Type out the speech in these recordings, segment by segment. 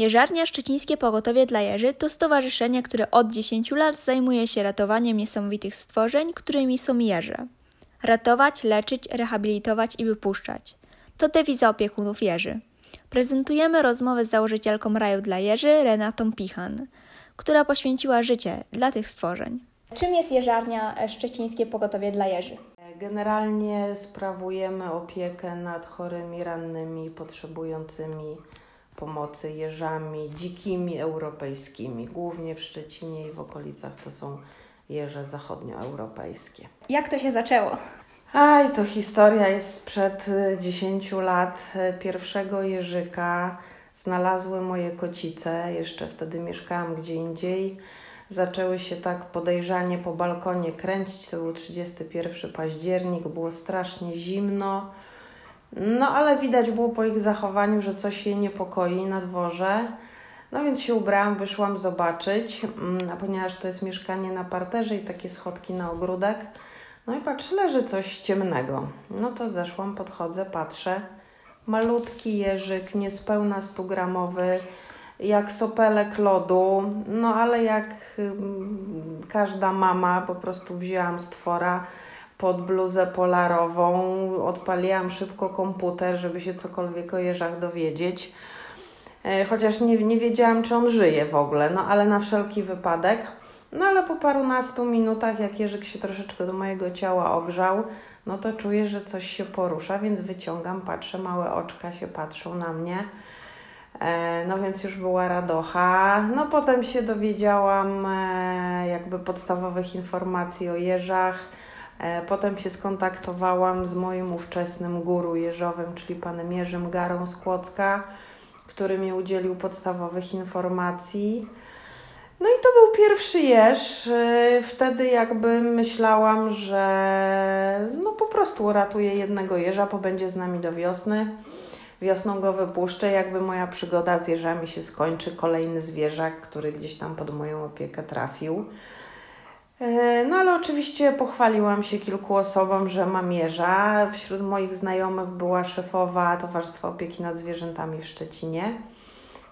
Jeżarnia Szczecińskie Pogotowie dla Jeży to stowarzyszenie, które od 10 lat zajmuje się ratowaniem niesamowitych stworzeń, którymi są jeże. Ratować, leczyć, rehabilitować i wypuszczać. To dewiza opiekunów jeży. Prezentujemy rozmowę z założycielką raju dla jeży, Renatą Pichan, która poświęciła życie dla tych stworzeń. Czym jest jeżarnia Szczecińskie Pogotowie dla jeży? Generalnie sprawujemy opiekę nad chorymi, rannymi, potrzebującymi pomocy jeżami dzikimi europejskimi. Głównie w Szczecinie i w okolicach to są jeże zachodnioeuropejskie. Jak to się zaczęło? Aj, to historia jest sprzed 10 lat. Pierwszego jeżyka znalazły moje kocice. Jeszcze wtedy mieszkałam gdzie indziej. Zaczęły się tak podejrzanie po balkonie kręcić. To był 31 październik, było strasznie zimno. No ale widać było po ich zachowaniu, że coś je niepokoi na dworze. No więc się ubrałam, wyszłam zobaczyć, a ponieważ to jest mieszkanie na parterze i takie schodki na ogródek, no i patrzę, leży coś ciemnego. No to zeszłam, podchodzę, patrzę. Malutki jeżyk, niespełna 100 gramowy, jak sopelek lodu, no ale jak każda mama, po prostu wzięłam stwora pod bluzę polarową, odpaliłam szybko komputer, żeby się cokolwiek o jeżach dowiedzieć. Chociaż nie, nie wiedziałam, czy on żyje w ogóle, no ale na wszelki wypadek. No ale po parunastu minutach, jak jeżyk się troszeczkę do mojego ciała ogrzał, no to czuję, że coś się porusza, więc wyciągam, patrzę, małe oczka się patrzą na mnie. No więc już była radocha. No potem się dowiedziałam jakby podstawowych informacji o jeżach. Potem się skontaktowałam z moim ówczesnym guru jeżowym, czyli panem Jerzym Garą z Kłodzka, który mi udzielił podstawowych informacji. No i to był pierwszy jeż. Wtedy jakby myślałam, że no po prostu uratuję jednego jeża, bo będzie z nami do wiosny. Wiosną go wypuszczę, jakby moja przygoda z jeżami się skończy. Kolejny zwierzak, który gdzieś tam pod moją opiekę trafił. No ale oczywiście pochwaliłam się kilku osobom, że mam jeża. Wśród moich znajomych była szefowa Towarzystwa Opieki nad Zwierzętami w Szczecinie.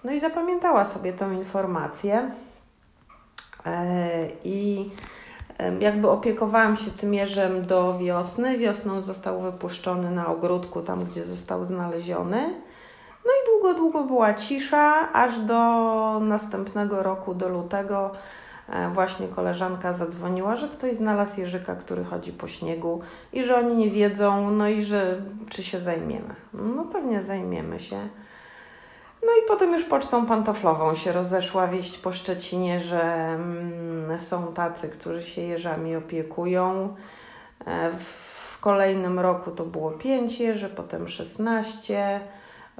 No i zapamiętała sobie tą informację. I jakby opiekowałam się tym jeżem do wiosny. Wiosną został wypuszczony na ogródku, tam gdzie został znaleziony. No i długo, długo była cisza, aż do następnego roku, do lutego, właśnie koleżanka zadzwoniła, że ktoś znalazł jeżyka, który chodzi po śniegu i że oni nie wiedzą, no i że czy się zajmiemy. No pewnie zajmiemy się. No i potem już pocztą pantoflową się rozeszła wieść po Szczecinie, że mm, są tacy, którzy się jeżami opiekują. W kolejnym roku to było 5 jeży, potem 16,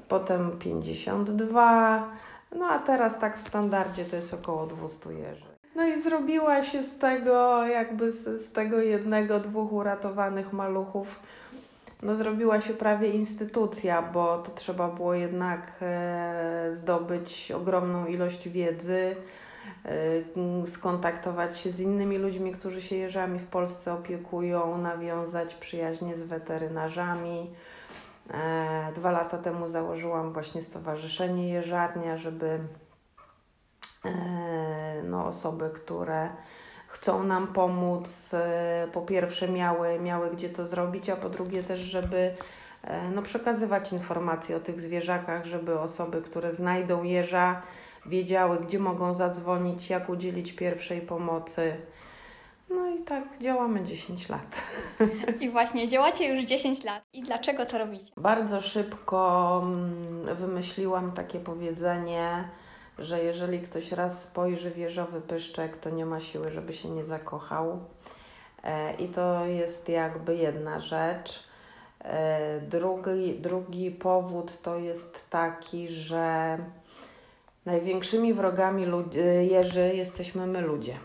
potem 52. No a teraz tak w standardzie to jest około 200 jeży. No i zrobiła się z tego, jakby z, z tego jednego, dwóch uratowanych maluchów no, zrobiła się prawie instytucja, bo to trzeba było jednak e, zdobyć ogromną ilość wiedzy, e, skontaktować się z innymi ludźmi, którzy się jeżami w Polsce opiekują, nawiązać przyjaźnie z weterynarzami. E, dwa lata temu założyłam właśnie Stowarzyszenie Jeżarnia, żeby no, osoby, które chcą nam pomóc, po pierwsze miały, miały gdzie to zrobić, a po drugie też, żeby no, przekazywać informacje o tych zwierzakach, żeby osoby, które znajdą jeża, wiedziały, gdzie mogą zadzwonić, jak udzielić pierwszej pomocy. No i tak działamy 10 lat. I właśnie działacie już 10 lat. I dlaczego to robicie? Bardzo szybko wymyśliłam takie powiedzenie, że jeżeli ktoś raz spojrzy w jeżowy pyszczek, to nie ma siły, żeby się nie zakochał. I to jest jakby jedna rzecz. Drugi, drugi powód to jest taki, że największymi wrogami jeży jesteśmy my ludzie.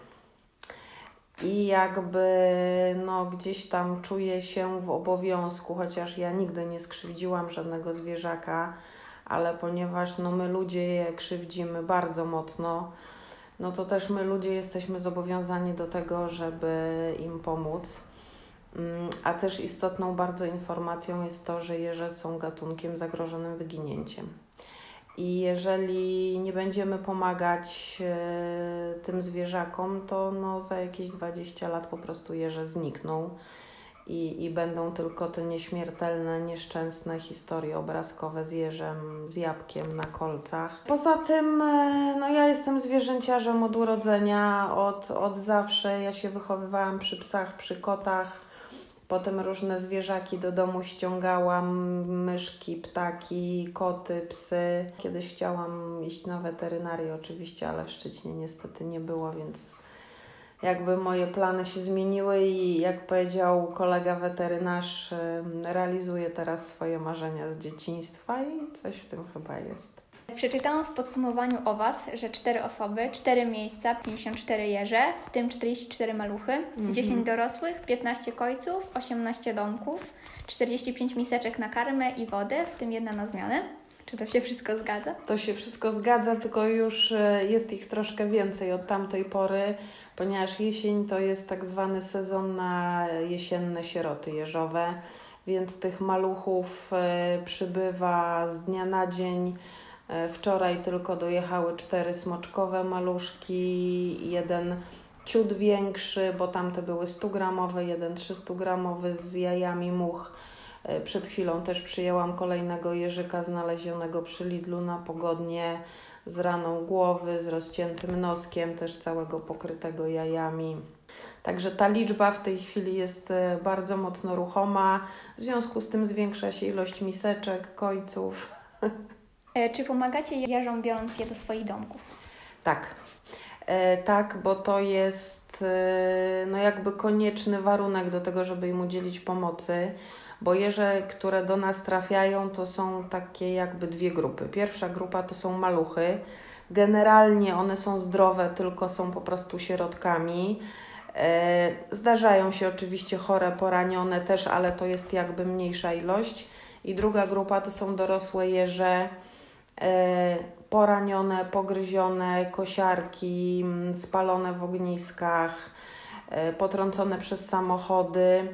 I jakby no, gdzieś tam czuję się w obowiązku, chociaż ja nigdy nie skrzywdziłam żadnego zwierzaka, ale ponieważ no, my ludzie je krzywdzimy bardzo mocno, no to też my ludzie jesteśmy zobowiązani do tego, żeby im pomóc. A też istotną bardzo informacją jest to, że jeże są gatunkiem zagrożonym wyginięciem. I jeżeli nie będziemy pomagać e, tym zwierzakom, to no, za jakieś 20 lat po prostu jeże znikną i, i będą tylko te nieśmiertelne, nieszczęsne historie obrazkowe z jeżem, z jabłkiem na kolcach. Poza tym, e, no ja jestem zwierzęciarzem od urodzenia, od, od zawsze. Ja się wychowywałam przy psach, przy kotach. Potem różne zwierzaki do domu ściągałam, myszki, ptaki, koty, psy. Kiedyś chciałam iść na weterynarię oczywiście, ale w Szczecinie niestety nie było, więc jakby moje plany się zmieniły i jak powiedział kolega weterynarz, realizuję teraz swoje marzenia z dzieciństwa i coś w tym chyba jest. Przeczytałam w podsumowaniu o Was, że 4 osoby, 4 miejsca, 54 jeże, w tym 44 maluchy, 10 dorosłych, 15 kojców, 18 domków, 45 miseczek na karmę i wodę, w tym jedna na zmianę. Czy to się wszystko zgadza? To się wszystko zgadza, tylko już e, jest ich troszkę więcej od tamtej pory, ponieważ jesień to jest tak zwany sezon na jesienne sieroty jeżowe, więc tych maluchów e, przybywa z dnia na dzień. E, Wczoraj tylko dojechały cztery smoczkowe maluszki, jeden ciut większy, bo tamte były 100-gramowe, jeden 300-gramowy z jajami much. E, Przed chwilą też przyjęłam kolejnego jeżyka znalezionego przy Lidlu na pogodnie z raną głowy, z rozciętym noskiem, też całego pokrytego jajami. Także ta liczba w tej chwili jest e, bardzo mocno ruchoma. W związku z tym zwiększa się ilość miseczek, kojców. E, Czy pomagacie jeżom biorąc je do swoich domków? Tak, e, tak, bo to jest e, no jakby konieczny warunek do tego, żeby im udzielić pomocy, bo jeże, które do nas trafiają, to są takie jakby dwie grupy. Pierwsza grupa to są maluchy. Generalnie one są zdrowe, tylko są po prostu środkami. E, Zdarzają się oczywiście chore, poranione też, ale to jest jakby mniejsza ilość. I druga grupa to są dorosłe jeże, e, poranione, pogryzione, kosiarki, spalone w ogniskach, e, potrącone przez samochody.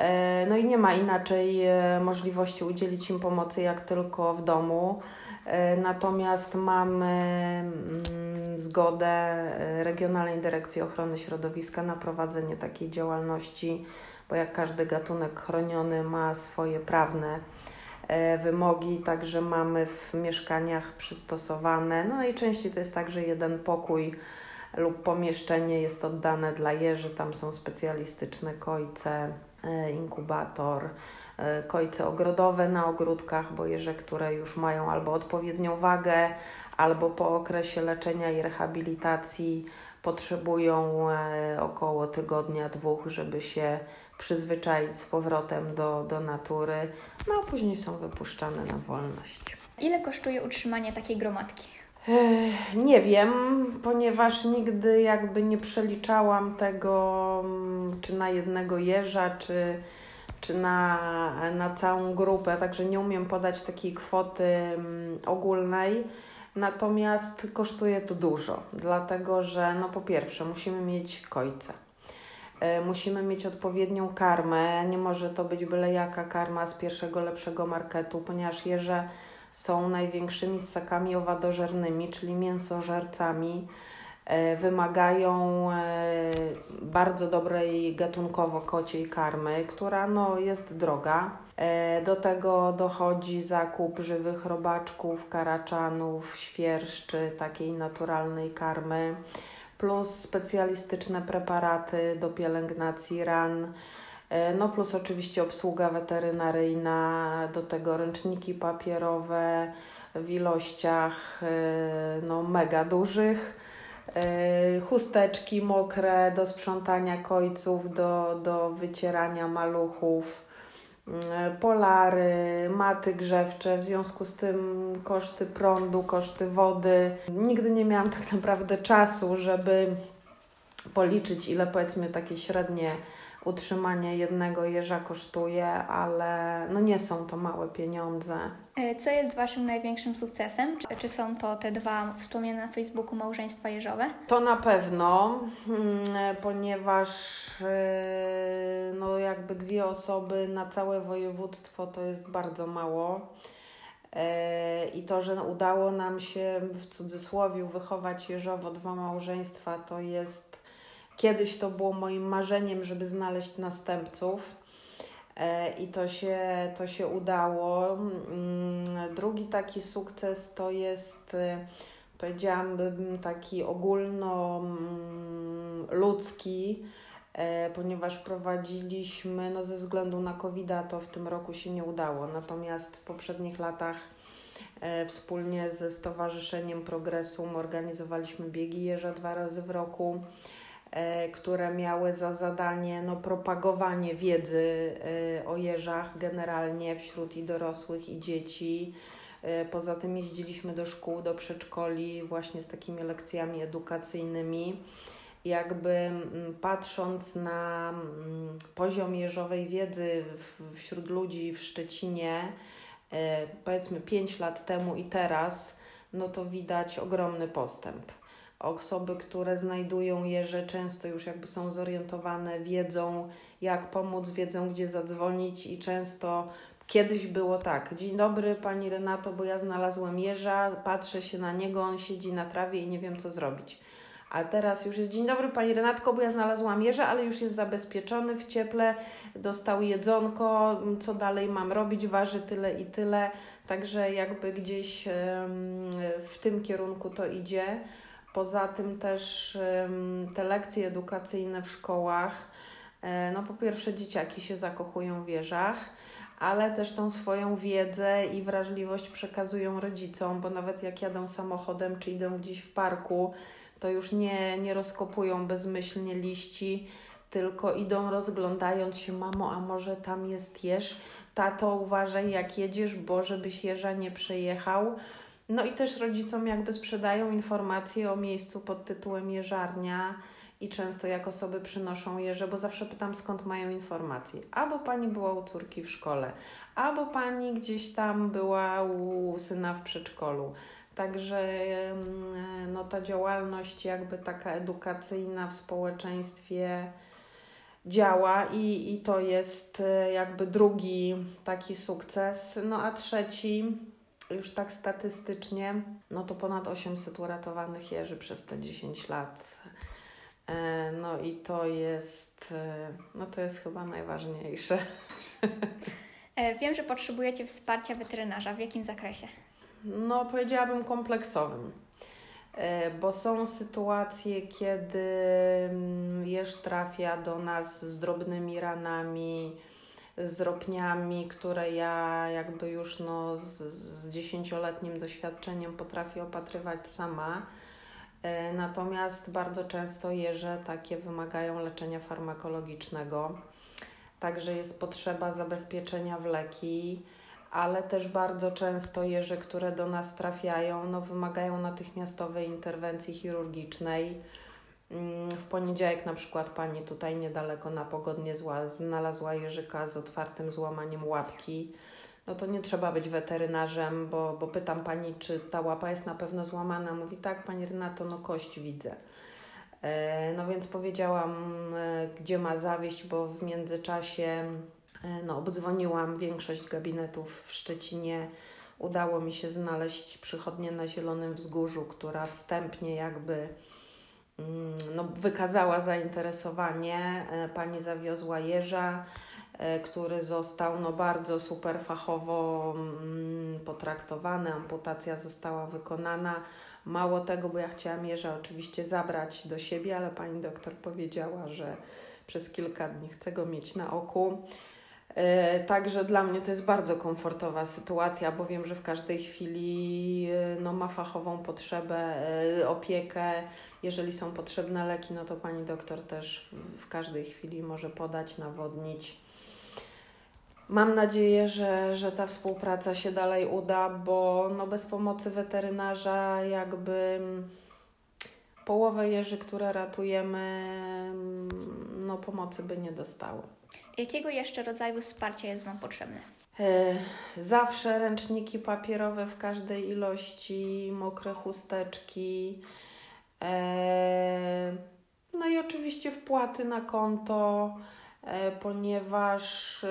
E, No i nie ma inaczej e, możliwości udzielić im pomocy jak tylko w domu. E, Natomiast mamy mm, zgodę Regionalnej Dyrekcji Ochrony Środowiska na prowadzenie takiej działalności, bo jak każdy gatunek chroniony ma swoje prawne wymogi, także mamy w mieszkaniach przystosowane. No najczęściej to jest tak, że jeden pokój lub pomieszczenie jest oddane dla jeży, tam są specjalistyczne kojce, inkubator, e, kojce ogrodowe na ogródkach, bo jeże, które już mają albo odpowiednią wagę, albo po okresie leczenia i rehabilitacji potrzebują e, około tygodnia, dwóch, żeby się przyzwyczaić z powrotem do, do natury, no a później są wypuszczane na wolność. Ile kosztuje utrzymanie takiej gromadki? Nie wiem, ponieważ nigdy jakby nie przeliczałam tego, czy na jednego jeża, czy, czy na, na całą grupę, także nie umiem podać takiej kwoty mm, ogólnej. Natomiast kosztuje to dużo, dlatego że no po pierwsze musimy mieć kojce. E, Musimy mieć odpowiednią karmę. Nie może to być byle jaka karma z pierwszego lepszego marketu, ponieważ jeże są największymi ssakami owadożernymi, czyli mięsożercami. E, Wymagają e, bardzo dobrej gatunkowo kociej karmy, która no, jest droga. E, Do tego dochodzi zakup żywych robaczków, karaczanów, świerszczy, takiej naturalnej karmy, plus specjalistyczne preparaty do pielęgnacji ran. No plus oczywiście obsługa weterynaryjna, do tego ręczniki papierowe w ilościach no, mega dużych, chusteczki mokre do sprzątania kojców, do, do wycierania maluchów, mm, polary, maty grzewcze, w związku z tym koszty prądu, koszty wody. Nigdy nie miałam tak naprawdę czasu, żeby policzyć, ile powiedzmy takie średnie utrzymanie jednego jeża kosztuje, ale no nie są to małe pieniądze. E, Co jest Waszym największym sukcesem? Czy, czy są to te dwa wspomniane na Facebooku małżeństwa jeżowe? To na pewno, mm, ponieważ yy, no jakby dwie osoby na całe województwo to jest bardzo mało. E, I to, że udało nam się w cudzysłowie wychować jeżowo dwa małżeństwa, to jest kiedyś to było moim marzeniem, żeby znaleźć następców. E, I to się, to się udało. Mm, drugi taki sukces to jest, e, powiedziałabym, taki ogólnoludzki, E, ponieważ prowadziliśmy, no ze względu na covid to w tym roku się nie udało. Natomiast w poprzednich latach wspólnie ze Stowarzyszeniem Progresum organizowaliśmy biegi jeża dwa razy w roku, które miały za zadanie no, propagowanie wiedzy o jeżach generalnie wśród i dorosłych, i dzieci. Poza tym jeździliśmy do szkół, do przedszkoli właśnie z takimi lekcjami edukacyjnymi jakby patrząc na poziom jeżowej wiedzy wśród ludzi w Szczecinie, e, powiedzmy 5 lat temu i teraz, no to widać ogromny postęp. Osoby, które znajdują jeże, często już jakby są zorientowane, wiedzą jak pomóc, wiedzą gdzie zadzwonić i często kiedyś było tak. Dzień dobry Pani Renato, bo ja znalazłem jeża, patrzę się na niego, on siedzi na trawie i nie wiem co zrobić a teraz już jest dzień dobry Pani Renatko, bo ja znalazłam jeża, ale już jest zabezpieczony w cieple, dostał jedzonko, co dalej mam robić, waży tyle i tyle. Także jakby gdzieś w tym kierunku to idzie. Poza tym też te lekcje edukacyjne w szkołach, e, no po pierwsze dzieciaki się zakochują w wieżach, ale też tą swoją wiedzę i wrażliwość przekazują rodzicom, bo nawet jak jadą samochodem czy idą gdzieś w parku, to już nie, nie rozkopują bezmyślnie liści, tylko idą rozglądając się, mamo, a może tam jest jeż? Tato, uważaj jak jedziesz, bo żebyś jeża nie przejechał. No i też rodzicom jakby sprzedają informacje o miejscu pod tytułem jeżarnia i często jak osoby przynoszą jeże, bo zawsze pytam skąd mają informacje. Albo pani była u córki w szkole, albo pani gdzieś tam była u syna w przedszkolu. Także no, ta działalność jakby taka edukacyjna w społeczeństwie działa i, i to jest e, jakby drugi taki sukces. No a trzeci, już tak statystycznie, no to ponad 800 uratowanych jeży przez te 10 lat. E, no i to jest, e, no to jest chyba najważniejsze. Wiem, że potrzebujecie wsparcia weterynarza. W jakim zakresie? No, powiedziałabym kompleksowym, e, bo są sytuacje, kiedy mm, jeż trafia do nas z drobnymi ranami, z ropniami, które ja jakby już no, z dziesięcioletnim doświadczeniem potrafię opatrywać sama. E, natomiast bardzo często jeże takie wymagają leczenia farmakologicznego, także jest potrzeba zabezpieczenia w leki ale też bardzo często jeże, które do nas trafiają, no, wymagają natychmiastowej interwencji chirurgicznej. Mm, w poniedziałek na przykład pani tutaj niedaleko na pogodnie zła znalazła jeżyka z otwartym złamaniem łapki. No to nie trzeba być weterynarzem, bo, bo pytam pani, czy ta łapa jest na pewno złamana. Mówi tak, pani Renato, no kość widzę. E, no więc powiedziałam, e, gdzie ma zawieść, bo w międzyczasie E, no, obdzwoniłam większość gabinetów w Szczecinie. Udało mi się znaleźć przychodnię na Zielonym Wzgórzu, która wstępnie jakby no, wykazała zainteresowanie. E, pani zawiozła jeża, e, który został no, bardzo super fachowo mm, potraktowany. Amputacja została wykonana. Mało tego, bo ja chciałam jeża oczywiście zabrać do siebie, ale pani doktor powiedziała, że przez kilka dni chcę go mieć na oku. E, także dla mnie to jest bardzo komfortowa sytuacja, bo wiem, że w każdej chwili no, ma fachową potrzebę, opiekę. Jeżeli są potrzebne leki, no to pani doktor też w każdej chwili może podać, nawodnić. Mam nadzieję, że, że ta współpraca się dalej uda, bo no, bez pomocy weterynarza jakby połowę jeży, które ratujemy, no, pomocy by nie dostały. Jakiego jeszcze rodzaju wsparcia jest Wam potrzebne? E, zawsze ręczniki papierowe w każdej ilości, mokre chusteczki. E, no i oczywiście wpłaty na konto, e, ponieważ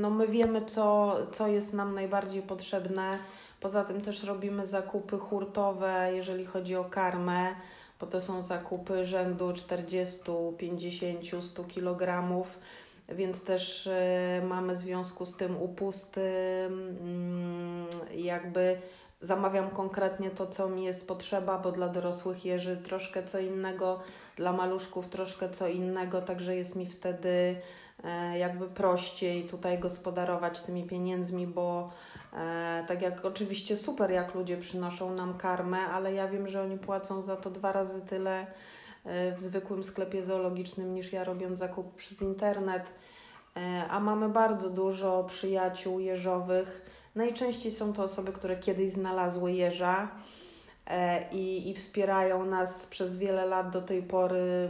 no my wiemy, co, co jest nam najbardziej potrzebne. Poza tym też robimy zakupy hurtowe, jeżeli chodzi o karmę, bo to są zakupy rzędu 40, 50, 100 kg, więc też e, mamy w związku z tym upusty, mm, jakby zamawiam konkretnie to, co mi jest potrzeba, bo dla dorosłych jeży troszkę co innego, dla maluszków troszkę co innego, także jest mi wtedy e, jakby prościej tutaj gospodarować tymi pieniędzmi, bo e, tak jak oczywiście super, jak ludzie przynoszą nam karmę, ale ja wiem, że oni płacą za to dwa razy tyle e, w zwykłym sklepie zoologicznym niż ja robiąc zakup przez internet. A mamy bardzo dużo przyjaciół jeżowych, Najczęściej są to osoby, które kiedyś znalazły jeża e, i, i wspierają nas przez wiele lat do tej pory.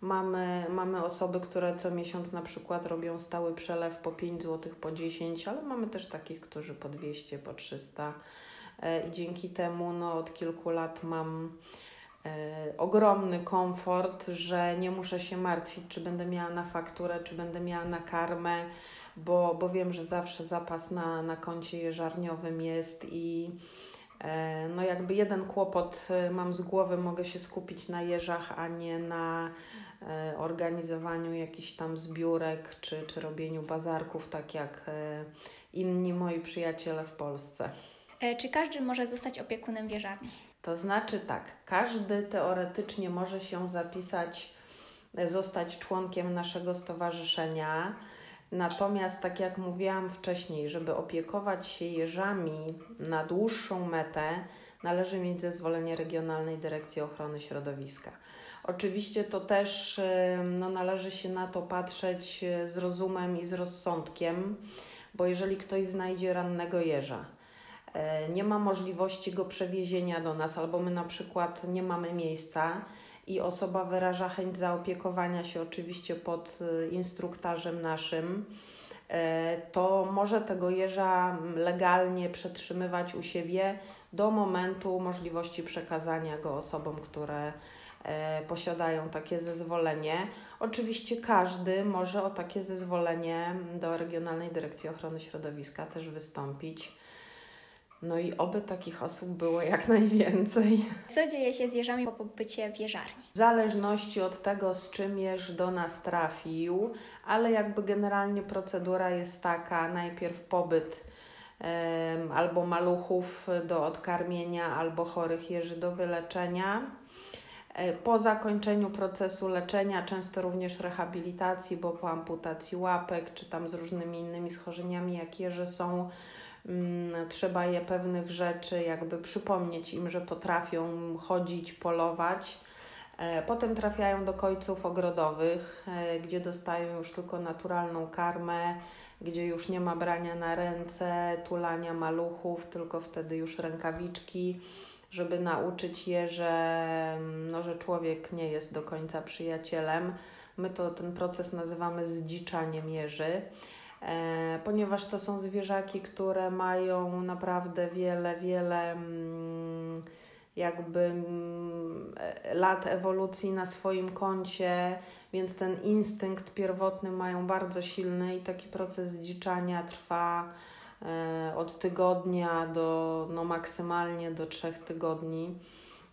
Mamy, mamy osoby, które co miesiąc na przykład robią stały przelew po 5 zł, po 10, ale mamy też takich, którzy po 200, po 300 e, i dzięki temu no, od kilku lat mam e, ogromny komfort, że nie muszę się martwić, czy będę miała na fakturę, czy będę miała na karmę bo, bo wiem, że zawsze zapas na, na koncie jeżarniowym jest i e, no jakby jeden kłopot e, mam z głowy, mogę się skupić na jeżach, a nie na e, organizowaniu jakichś tam zbiórek czy, czy robieniu bazarków, tak jak inni moi przyjaciele w Polsce. Czy każdy może zostać opiekunem wieżarni? To znaczy tak, każdy teoretycznie może się zapisać, zostać członkiem naszego stowarzyszenia. Natomiast, tak jak mówiłam wcześniej, żeby opiekować się jeżami na dłuższą metę, należy mieć zezwolenie Regionalnej Dyrekcji Ochrony Środowiska. Oczywiście to też no, należy się na to patrzeć e, z rozumem i z rozsądkiem, bo jeżeli ktoś znajdzie rannego jeża, e, nie ma możliwości go przewiezienia do nas, albo my na przykład nie mamy miejsca, i osoba wyraża chęć zaopiekowania się oczywiście pod y, instruktarzem naszym, e, to może tego jeża legalnie przetrzymywać u siebie do momentu możliwości przekazania go osobom, które e, posiadają takie zezwolenie. Oczywiście każdy może o takie zezwolenie do Regionalnej Dyrekcji Ochrony Środowiska też wystąpić. No i oby takich osób było jak najwięcej. Co dzieje się z jeżami po pobycie w jeżarni? W zależności od tego, z czym jeż do nas trafił, ale jakby generalnie procedura jest taka: najpierw pobyt um, albo maluchów do odkarmienia, albo chorych jeży do wyleczenia. E, po zakończeniu procesu leczenia, często również rehabilitacji, bo po amputacji łapek, czy tam z różnymi innymi schorzeniami, jak jeże są trzeba je pewnych rzeczy jakby przypomnieć im, że potrafią chodzić, polować. E, potem trafiają do kojców ogrodowych, e, gdzie dostają już tylko naturalną karmę, gdzie już nie ma brania na ręce, tulania maluchów, tylko wtedy już rękawiczki, żeby nauczyć je, że, mm, no, że człowiek nie jest do końca przyjacielem. My to ten proces nazywamy zdziczaniem jeży. E, ponieważ to są zwierzaki, które mają naprawdę wiele, wiele mm, jakby mm, e, lat ewolucji na swoim koncie, więc ten instynkt pierwotny mają bardzo silny i taki proces zdziczania trwa e, od tygodnia do no maksymalnie do trzech tygodni.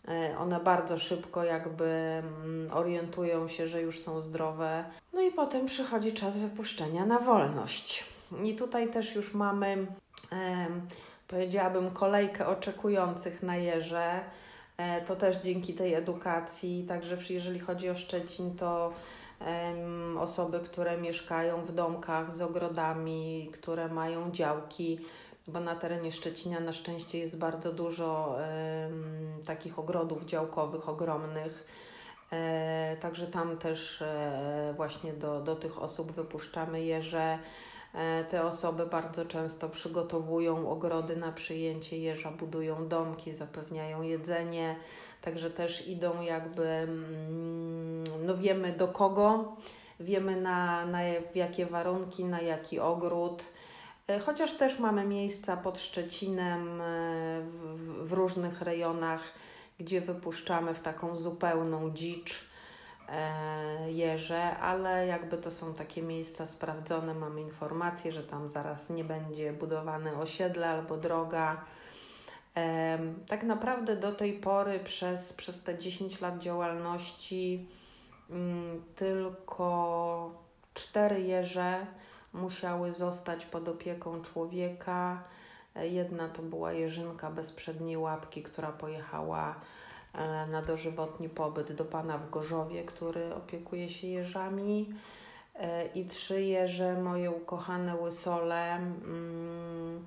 E, one bardzo szybko jakby mm, orientują się, że już są zdrowe. No i potem przychodzi czas wypuszczenia na wolność. I tutaj też już mamy, powiedziałabym, kolejkę oczekujących na jeże. E, to też dzięki tej edukacji, także jeżeli chodzi o Szczecin, to osoby, które mieszkają w domkach z ogrodami, które mają działki, bo na terenie Szczecina na szczęście jest bardzo dużo takich ogrodów działkowych ogromnych. E, także tam też e, właśnie do, do tych osób wypuszczamy jeże. E, te osoby bardzo często przygotowują ogrody na przyjęcie jeża, budują domki, zapewniają jedzenie, także też idą jakby, mm, no wiemy do kogo, wiemy na, na jakie warunki, na jaki ogród. E, chociaż też mamy miejsca pod Szczecinem e, w, różnych rejonach, gdzie wypuszczamy w taką zupełną dzicz e, jeże, ale jakby to są takie miejsca sprawdzone, mamy informację, że tam zaraz nie będzie budowane osiedle albo droga. Tak naprawdę do tej pory przez, przez te 10 lat działalności mm, tylko cztery jeże musiały zostać pod opieką człowieka. E, Jedna to była jeżynka bez przedniej łapki, która pojechała e, na dożywotni pobyt do pana w Gorzowie, który opiekuje się jeżami. E, I trzy jeże, moje ukochane łysole, mm,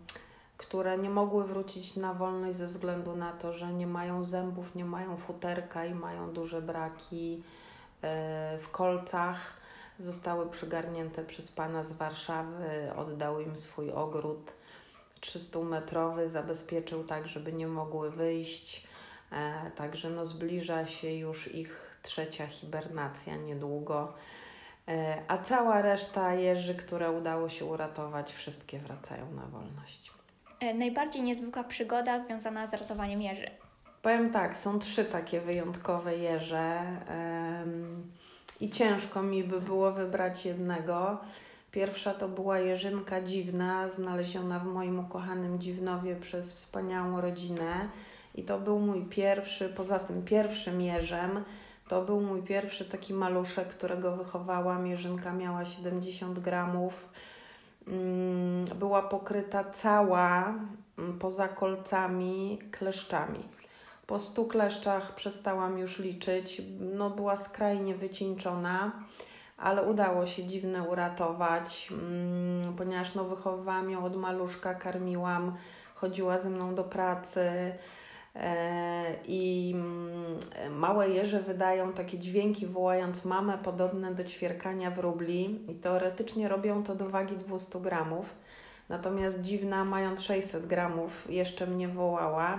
które nie mogły wrócić na wolność ze względu na to, że nie mają zębów, nie mają futerka i mają duże braki w kolcach. Zostały przygarnięte przez pana z Warszawy, oddał im swój ogród 300-metrowy, zabezpieczył tak, żeby nie mogły wyjść. E, Także no, zbliża się już ich trzecia hibernacja niedługo. E, A cała reszta jeży, które udało się uratować, wszystkie wracają na wolność. E, Najbardziej niezwykła przygoda związana z ratowaniem jeży. Powiem tak, są trzy takie wyjątkowe jeże em, i ciężko mi by było wybrać jednego. Pierwsza to była jeżynka dziwna, znaleziona w moim ukochanym Dziwnowie przez wspaniałą rodzinę. I to był mój pierwszy, poza tym pierwszym jeżem, to był mój pierwszy taki maluszek, którego wychowałam. Jeżynka miała 70 gramów. Mm, Była pokryta cała, mm, poza kolcami, kleszczami. Po stu kleszczach przestałam już liczyć. No, była skrajnie wycieńczona, ale udało się dziwne uratować, mm, ponieważ no, wychowywałam ją od maluszka, karmiłam, chodziła ze mną do pracy. E, I mm, małe jeże wydają takie dźwięki, wołając mamę, podobne do ćwierkania wróbli, i teoretycznie robią to do wagi 200 gramów. Natomiast dziwna, mając 600 gramów, jeszcze mnie wołała.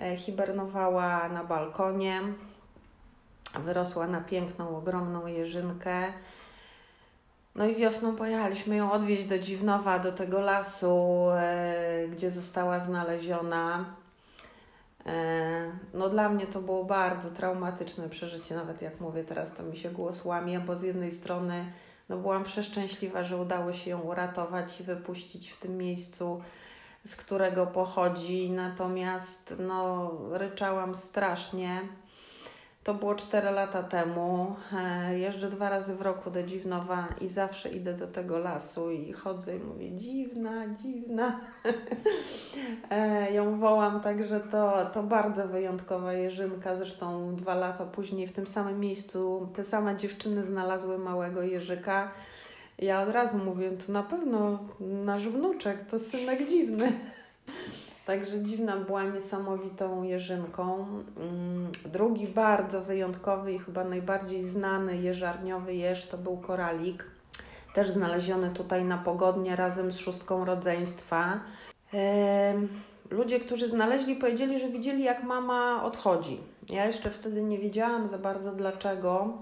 E, Hibernowała na balkonie, wyrosła na piękną, ogromną jeżynkę. No i wiosną pojechaliśmy ją odwieźć do Dziwnowa, do tego lasu, e, gdzie została znaleziona. E, No dla mnie to było bardzo traumatyczne przeżycie, nawet jak mówię teraz, to mi się głos łamie, bo z jednej strony no byłam przeszczęśliwa, że udało się ją uratować i wypuścić w tym miejscu, z którego pochodzi, natomiast no ryczałam strasznie. To było 4 lata temu. E, Jeżdżę dwa razy w roku do Dziwnowa i zawsze idę do tego lasu i chodzę i mówię dziwna, dziwna. E, Ją wołam, także to, to bardzo wyjątkowa jeżynka. Zresztą dwa lata później w tym samym miejscu te same dziewczyny znalazły małego jeżyka. Ja od razu mówię, to na pewno nasz wnuczek, to synek dziwny. Także dziwna była niesamowitą jeżynką. Mm, Drugi bardzo wyjątkowy i chyba najbardziej znany jeżarniowy jeż to był koralik. Też znaleziony tutaj na pogodnie razem z szóstką rodzeństwa. Ludzie, którzy znaleźli, powiedzieli, że widzieli, jak mama odchodzi. Ja jeszcze wtedy nie wiedziałam za bardzo dlaczego.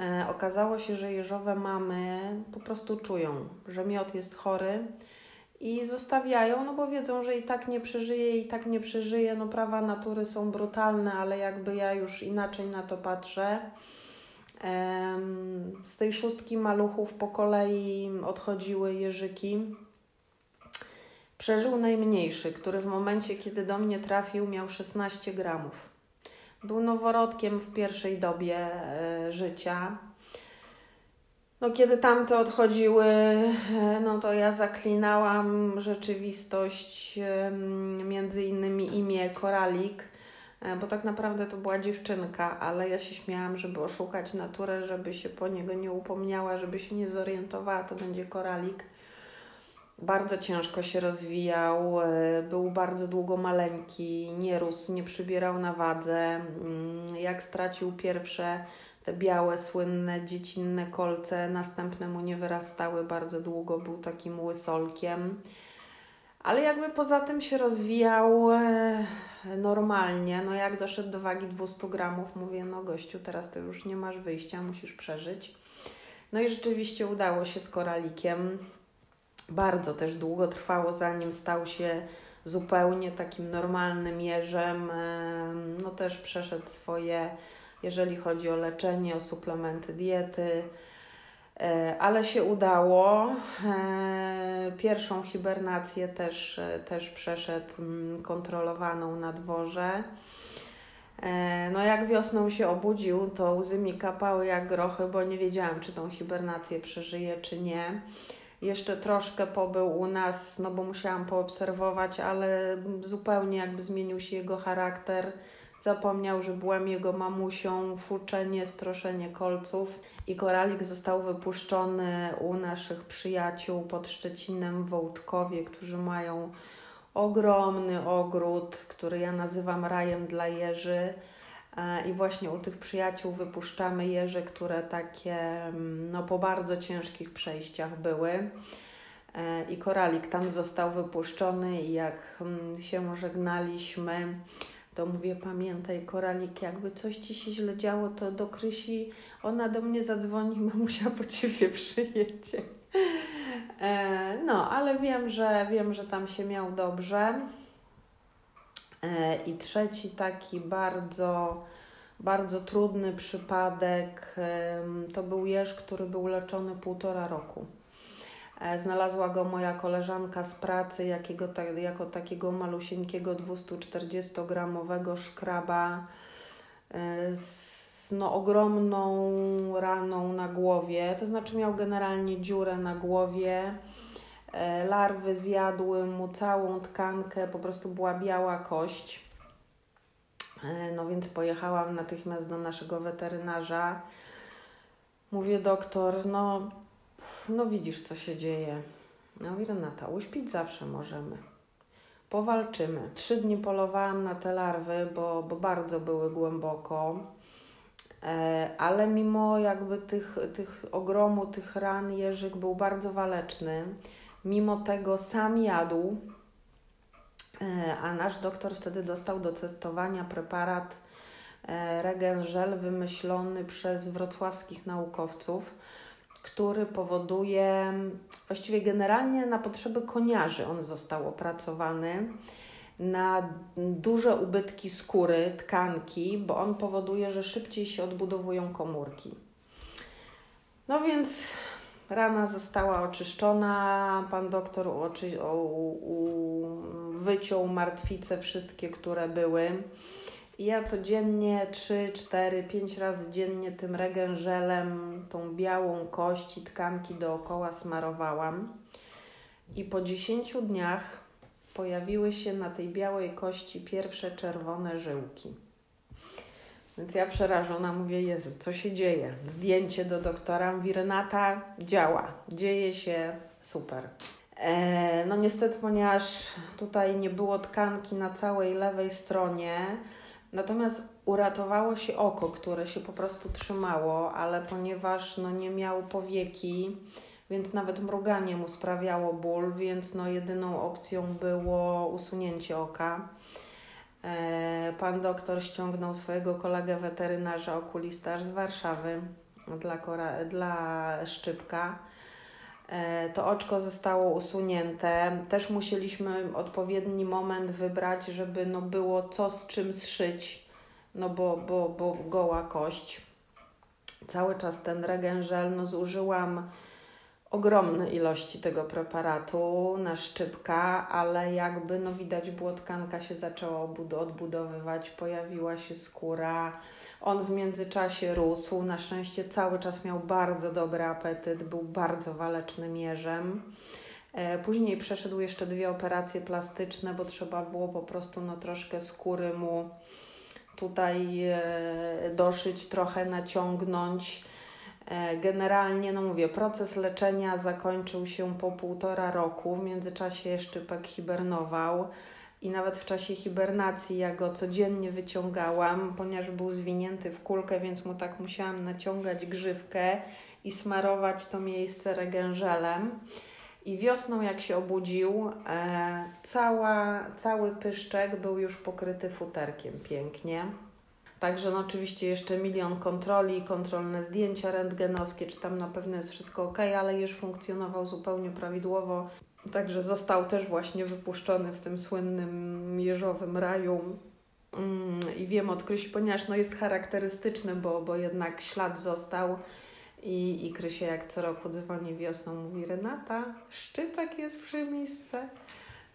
E, okazało się, że jeżowe mamy po prostu czują, że miod jest chory i zostawiają, no bo wiedzą, że i tak nie przeżyje, i tak nie przeżyje. No prawa natury są brutalne, ale jakby ja już inaczej na to patrzę. Z tej szóstki maluchów po kolei odchodziły jeżyki. Przeżył najmniejszy, który w momencie, kiedy do mnie trafił, miał 16 gramów. Był noworodkiem w pierwszej dobie e, życia. No, kiedy tamte odchodziły, e, no to ja zaklinałam rzeczywistość, między innymi imię Koralik, e, bo tak naprawdę to była dziewczynka, ale ja się śmiałam, żeby oszukać naturę, żeby się po niego nie upomniała, żeby się nie zorientowała, to będzie Koralik. Bardzo ciężko się rozwijał, e, był bardzo długo maleńki, nie rósł, nie przybierał na wadze. Mm, Jak stracił pierwsze te białe, słynne, dziecinne kolce, następne mu nie wyrastały bardzo długo, był takim łysolkiem. Ale jakby poza tym się rozwijał e, normalnie. No jak doszedł do wagi 200 gramów, mówię, no gościu, teraz to już nie masz wyjścia, musisz przeżyć. No i rzeczywiście udało się z koralikiem. Bardzo też długo trwało, zanim stał się zupełnie takim normalnym jeżem. Em, No też przeszedł swoje, jeżeli chodzi o leczenie, o suplementy diety. E, ale się udało. E, pierwszą hibernację też, e, też przeszedł kontrolowaną na dworze. No jak wiosną się obudził, to łzy mi kapały jak grochy, bo nie wiedziałam, czy tą hibernację przeżyje, czy nie. Jeszcze troszkę pobył u nas, no bo musiałam poobserwować, ale zupełnie jakby zmienił się jego charakter. Zapomniał, że byłam jego mamusią, fuczenie, stroszenie kolców i koralik został wypuszczony u naszych przyjaciół pod Szczecinem w Wołczkowie, którzy mają ogromny ogród, który ja nazywam rajem dla jeży. E, I właśnie u tych przyjaciół wypuszczamy jeże, które takie mm, no, po bardzo ciężkich przejściach były. E, I koralik tam został wypuszczony, i jak mm, się żegnaliśmy, to mówię, pamiętaj, koralik, jakby coś ci się źle działo, to do Krysi ona do mnie zadzwoni, mamusia po ciebie przyjedzie. E, no, ale wiem, że wiem, że tam się miał dobrze. E, I trzeci taki bardzo, bardzo trudny przypadek to był jeż, który był leczony półtora roku. E, znalazła go moja koleżanka z pracy jakiego, jako takiego malusieńkiego 240-gramowego szkraba e, z no, ogromną raną na głowie. To znaczy miał generalnie dziurę na głowie. E, larwy zjadły mu całą tkankę, po prostu była biała kość. No więc pojechałam natychmiast do naszego weterynarza. Mówię, doktor, no no widzisz, co się dzieje. No i Renata, uśpić zawsze możemy. Powalczymy. Trzy dni polowałam na te larwy, bo, bo bardzo były głęboko. E, ale mimo jakby tych, tych ogromu, tych ran, Jerzyk był bardzo waleczny. Mimo tego sam jadł, e, a nasz doktor wtedy dostał do testowania preparat e, Regengel wymyślony przez wrocławskich naukowców który powoduje, właściwie generalnie na potrzeby koniarzy on został opracowany, na duże ubytki skóry, tkanki, bo on powoduje, że szybciej się odbudowują komórki. No więc rana została oczyszczona, pan doktor oczy, u, wyciął martwice wszystkie, które były. I ja codziennie 3, 4, 5 razy dziennie tym regężelem, tą białą kość i tkanki dookoła smarowałam. I po 10 dniach pojawiły się na tej białej kości pierwsze czerwone żyłki. Więc ja przerażona mówię, Jezu, co się dzieje? Zdjęcie do doktora, mówi Renata, działa, dzieje się super. E, no niestety, ponieważ tutaj nie było tkanki na całej lewej stronie, Natomiast uratowało się oko, które się po prostu trzymało, ale ponieważ no, nie miał powieki, więc nawet mruganie mu sprawiało ból, więc no, jedyną opcją było usunięcie oka. E, pan doktor ściągnął swojego kolegę weterynarza okulista z Warszawy dla, kora, dla szczypka. E, to oczko zostało usunięte. Też musieliśmy odpowiedni moment wybrać, żeby no było co z czym zszyć, no bo, bo, bo goła kość. Cały czas ten regengel, no zużyłam ogromne ilości tego preparatu na szczypka, ale jakby no widać było tkanka się zaczęła odbudowywać, pojawiła się skóra, on w międzyczasie rósł. Na szczęście cały czas miał bardzo dobry apetyt, był bardzo walecznym jeżem. E, później przeszedł jeszcze dwie operacje plastyczne, bo trzeba było po prostu no, troszkę skóry mu tutaj e, doszyć, trochę naciągnąć. E, generalnie, no mówię, proces leczenia zakończył się po półtora roku. W międzyczasie jeszcze pek hibernował i nawet w czasie hibernacji ja go codziennie wyciągałam, ponieważ był zwinięty w kulkę, więc mu tak musiałam naciągać grzywkę i smarować to miejsce regężelem. I wiosną, jak się obudził, e, cała, cały pyszczek był już pokryty futerkiem pięknie. Także no oczywiście jeszcze milion kontroli, kontrolne zdjęcia rentgenowskie, czy tam na pewno jest wszystko ok, ale już funkcjonował zupełnie prawidłowo. Także został też właśnie wypuszczony w tym słynnym jeżowym raju. Mm, I wiem od Krysi, ponieważ no jest charakterystyczny, bo, bo jednak ślad został. I, I Krysia jak co roku dzwoni wiosną, mówi Renata, szczypek jest przy misce.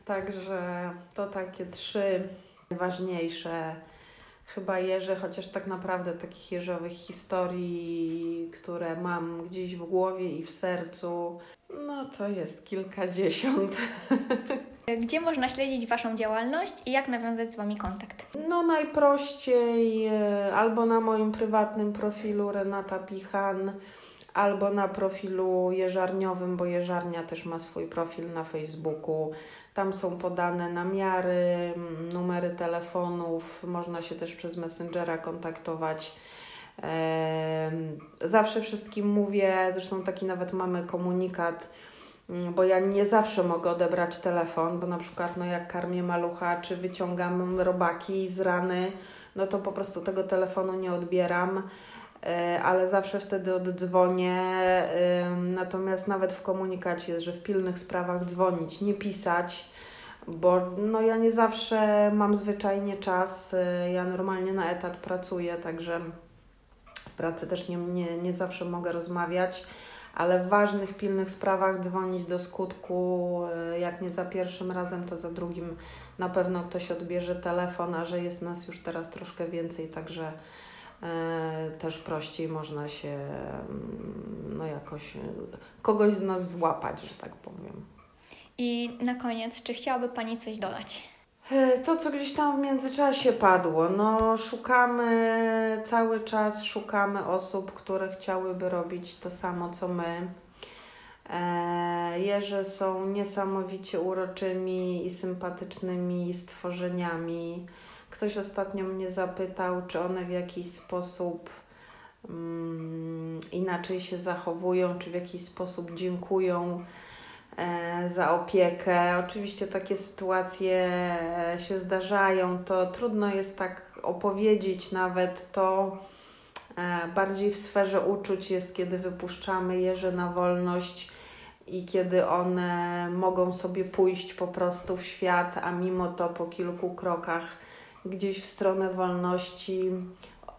Także to takie trzy ważniejsze chyba jeże, chociaż tak naprawdę takich jeżowych historii, które mam gdzieś w głowie i w sercu, no to jest kilkadziesiąt. Gdzie można śledzić Waszą działalność i jak nawiązać z Wami kontakt? No najprościej e, albo na moim prywatnym profilu Renata Pichan, albo na profilu jeżarniowym, bo jeżarnia też ma swój profil na Facebooku. Tam są podane namiary, numery telefonów, można się też przez Messengera kontaktować. Zawsze wszystkim mówię, zresztą taki nawet mamy komunikat, mm, bo ja nie zawsze mogę odebrać telefon, bo na przykład no jak karmię malucha, czy wyciągam robaki z rany, no to po prostu tego telefonu nie odbieram, ale zawsze wtedy oddzwonię. Natomiast nawet w komunikacie jest, że w pilnych sprawach dzwonić, nie pisać, bo no ja nie zawsze mam zwyczajnie czas. e, Ja normalnie na etat pracuję, także w pracy też nie, nie, nie zawsze mogę rozmawiać, ale w ważnych, pilnych sprawach dzwonić do skutku, e, jak nie za pierwszym razem, to za drugim na pewno ktoś odbierze telefon, a że jest nas już teraz troszkę więcej, także e, też prościej można się mm, no jakoś e, kogoś z nas złapać, że tak powiem. I na koniec, czy chciałaby Pani coś dodać? E, To, co gdzieś tam w międzyczasie padło, no szukamy cały czas, szukamy osób, które chciałyby robić to samo, co my. E, Jeże są niesamowicie uroczymi i sympatycznymi stworzeniami. Ktoś ostatnio mnie zapytał, czy one w jakiś sposób mm, inaczej się zachowują, czy w jakiś sposób dziękują e, za opiekę. Oczywiście takie sytuacje e, się zdarzają, to trudno jest tak opowiedzieć nawet to. e, Bardziej w sferze uczuć jest, kiedy wypuszczamy jeże na wolność i kiedy one mogą sobie pójść po prostu w świat, a mimo to po kilku krokach gdzieś w stronę wolności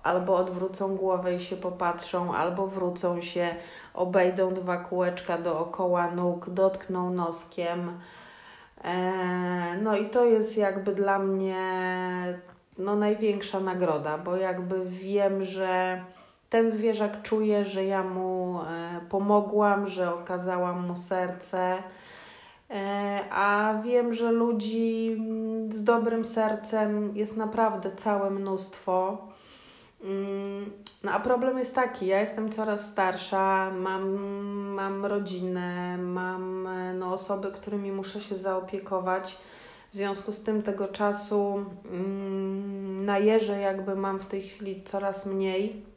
albo odwrócą głowę i się popatrzą, albo wrócą się, obejdą dwa kółeczka dookoła nóg, dotkną noskiem. E, No i to jest jakby dla mnie no, największa nagroda, bo jakby wiem, że ten zwierzak czuje, że ja mu e, pomogłam, że okazałam mu serce. E, A wiem, że ludzi mm, z dobrym sercem jest naprawdę całe mnóstwo. Mm, No a problem jest taki, ja jestem coraz starsza, mam, mam rodzinę, mam no, osoby, którymi muszę się zaopiekować. W związku z tym tego czasu mm, na jeże jakby mam w tej chwili coraz mniej.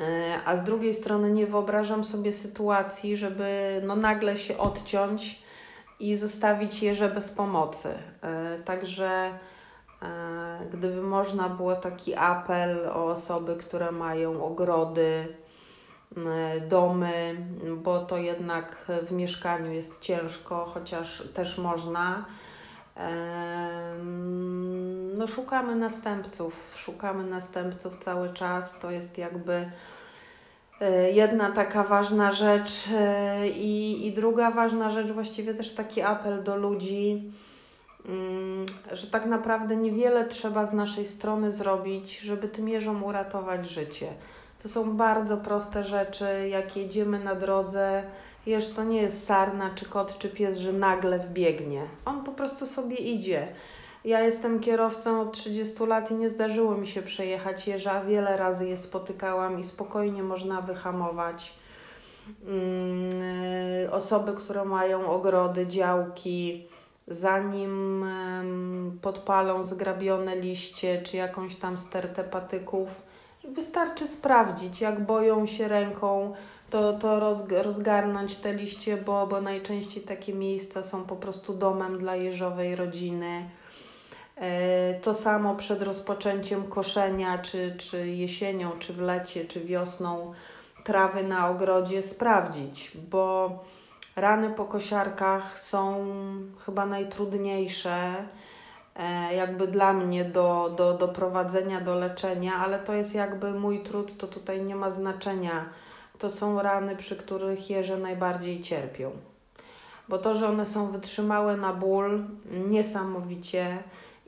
E, A z drugiej strony nie wyobrażam sobie sytuacji, żeby no nagle się odciąć i zostawić jeże bez pomocy. E, Także e, gdyby można było taki apel o osoby, które mają ogrody, domy, bo to jednak w mieszkaniu jest ciężko, chociaż też można. No, szukamy następców, szukamy następców cały czas. To jest jakby e, jedna taka ważna rzecz. e, I, I druga ważna rzecz, właściwie też taki apel do ludzi, mm, że tak naprawdę niewiele trzeba z naszej strony zrobić, żeby tym jeżom uratować życie. To są bardzo proste rzeczy, jak jedziemy na drodze. Jeż to nie jest sarna, czy kot, czy pies, że nagle wbiegnie. On po prostu sobie idzie. Ja jestem kierowcą od 30 lat i nie zdarzyło mi się przejechać jeża. Wiele razy je spotykałam i spokojnie można wyhamować. Mm, Osoby, które mają ogrody, działki, zanim podpalą zgrabione liście czy jakąś tam stertę patyków, wystarczy sprawdzić, jak boją się ręką, to, to rozg- rozgarnąć te liście, bo, bo najczęściej takie miejsca są po prostu domem dla jeżowej rodziny. E, To samo przed rozpoczęciem koszenia, czy, czy jesienią, czy w lecie, czy wiosną trawy na ogrodzie sprawdzić, bo rany po kosiarkach są chyba najtrudniejsze, e, jakby dla mnie do, do, do prowadzenia, do leczenia, ale to jest jakby mój trud, to tutaj nie ma znaczenia to są rany, przy których jeże najbardziej cierpią. Bo to, że one są wytrzymałe na ból niesamowicie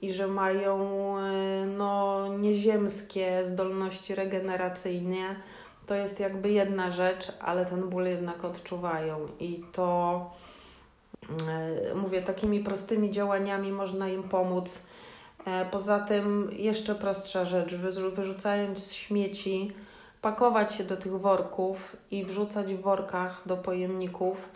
i że mają y, no, nieziemskie zdolności regeneracyjne, to jest jakby jedna rzecz, ale ten ból jednak odczuwają i to y, mówię, takimi prostymi działaniami można im pomóc. E, Poza tym jeszcze prostsza rzecz, wyrzu- wyrzucając śmieci, pakować się do tych worków i wrzucać w workach do pojemników.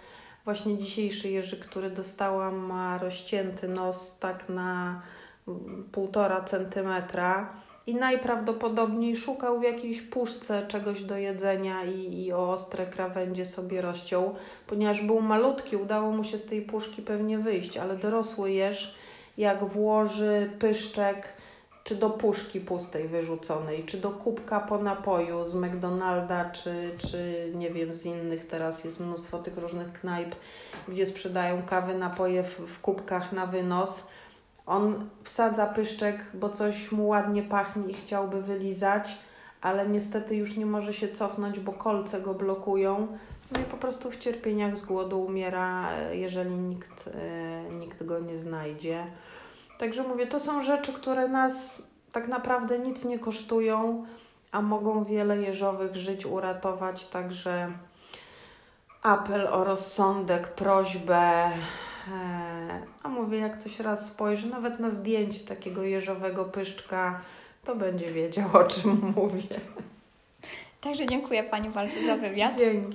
Właśnie dzisiejszy jeży, który dostałam, ma rozcięty nos tak na mm, półtora centymetra i najprawdopodobniej szukał w jakiejś puszce czegoś do jedzenia i, i o ostre krawędzie sobie rozciął. Ponieważ był malutki, udało mu się z tej puszki pewnie wyjść, ale dorosły jeż, jak włoży pyszczek czy do puszki pustej wyrzuconej, czy do kubka po napoju z McDonalda, czy, czy nie wiem, z innych, teraz jest mnóstwo tych różnych knajp, gdzie sprzedają kawy, napoje w, w kubkach na wynos. On wsadza pyszczek, bo coś mu ładnie pachnie i chciałby wylizać, ale niestety już nie może się cofnąć, bo kolce go blokują. No i po prostu w cierpieniach z głodu umiera, jeżeli nikt, e, nikt go nie znajdzie. Także mówię, to są rzeczy, które nas tak naprawdę nic nie kosztują, a mogą wiele jeżowych żyć uratować. Także apel o rozsądek, prośbę. A mówię, jak ktoś raz spojrzy, nawet na zdjęcie takiego jeżowego pyszczka, to będzie wiedział, o czym mówię. Także dziękuję Pani bardzo za wywiad. Dzięki.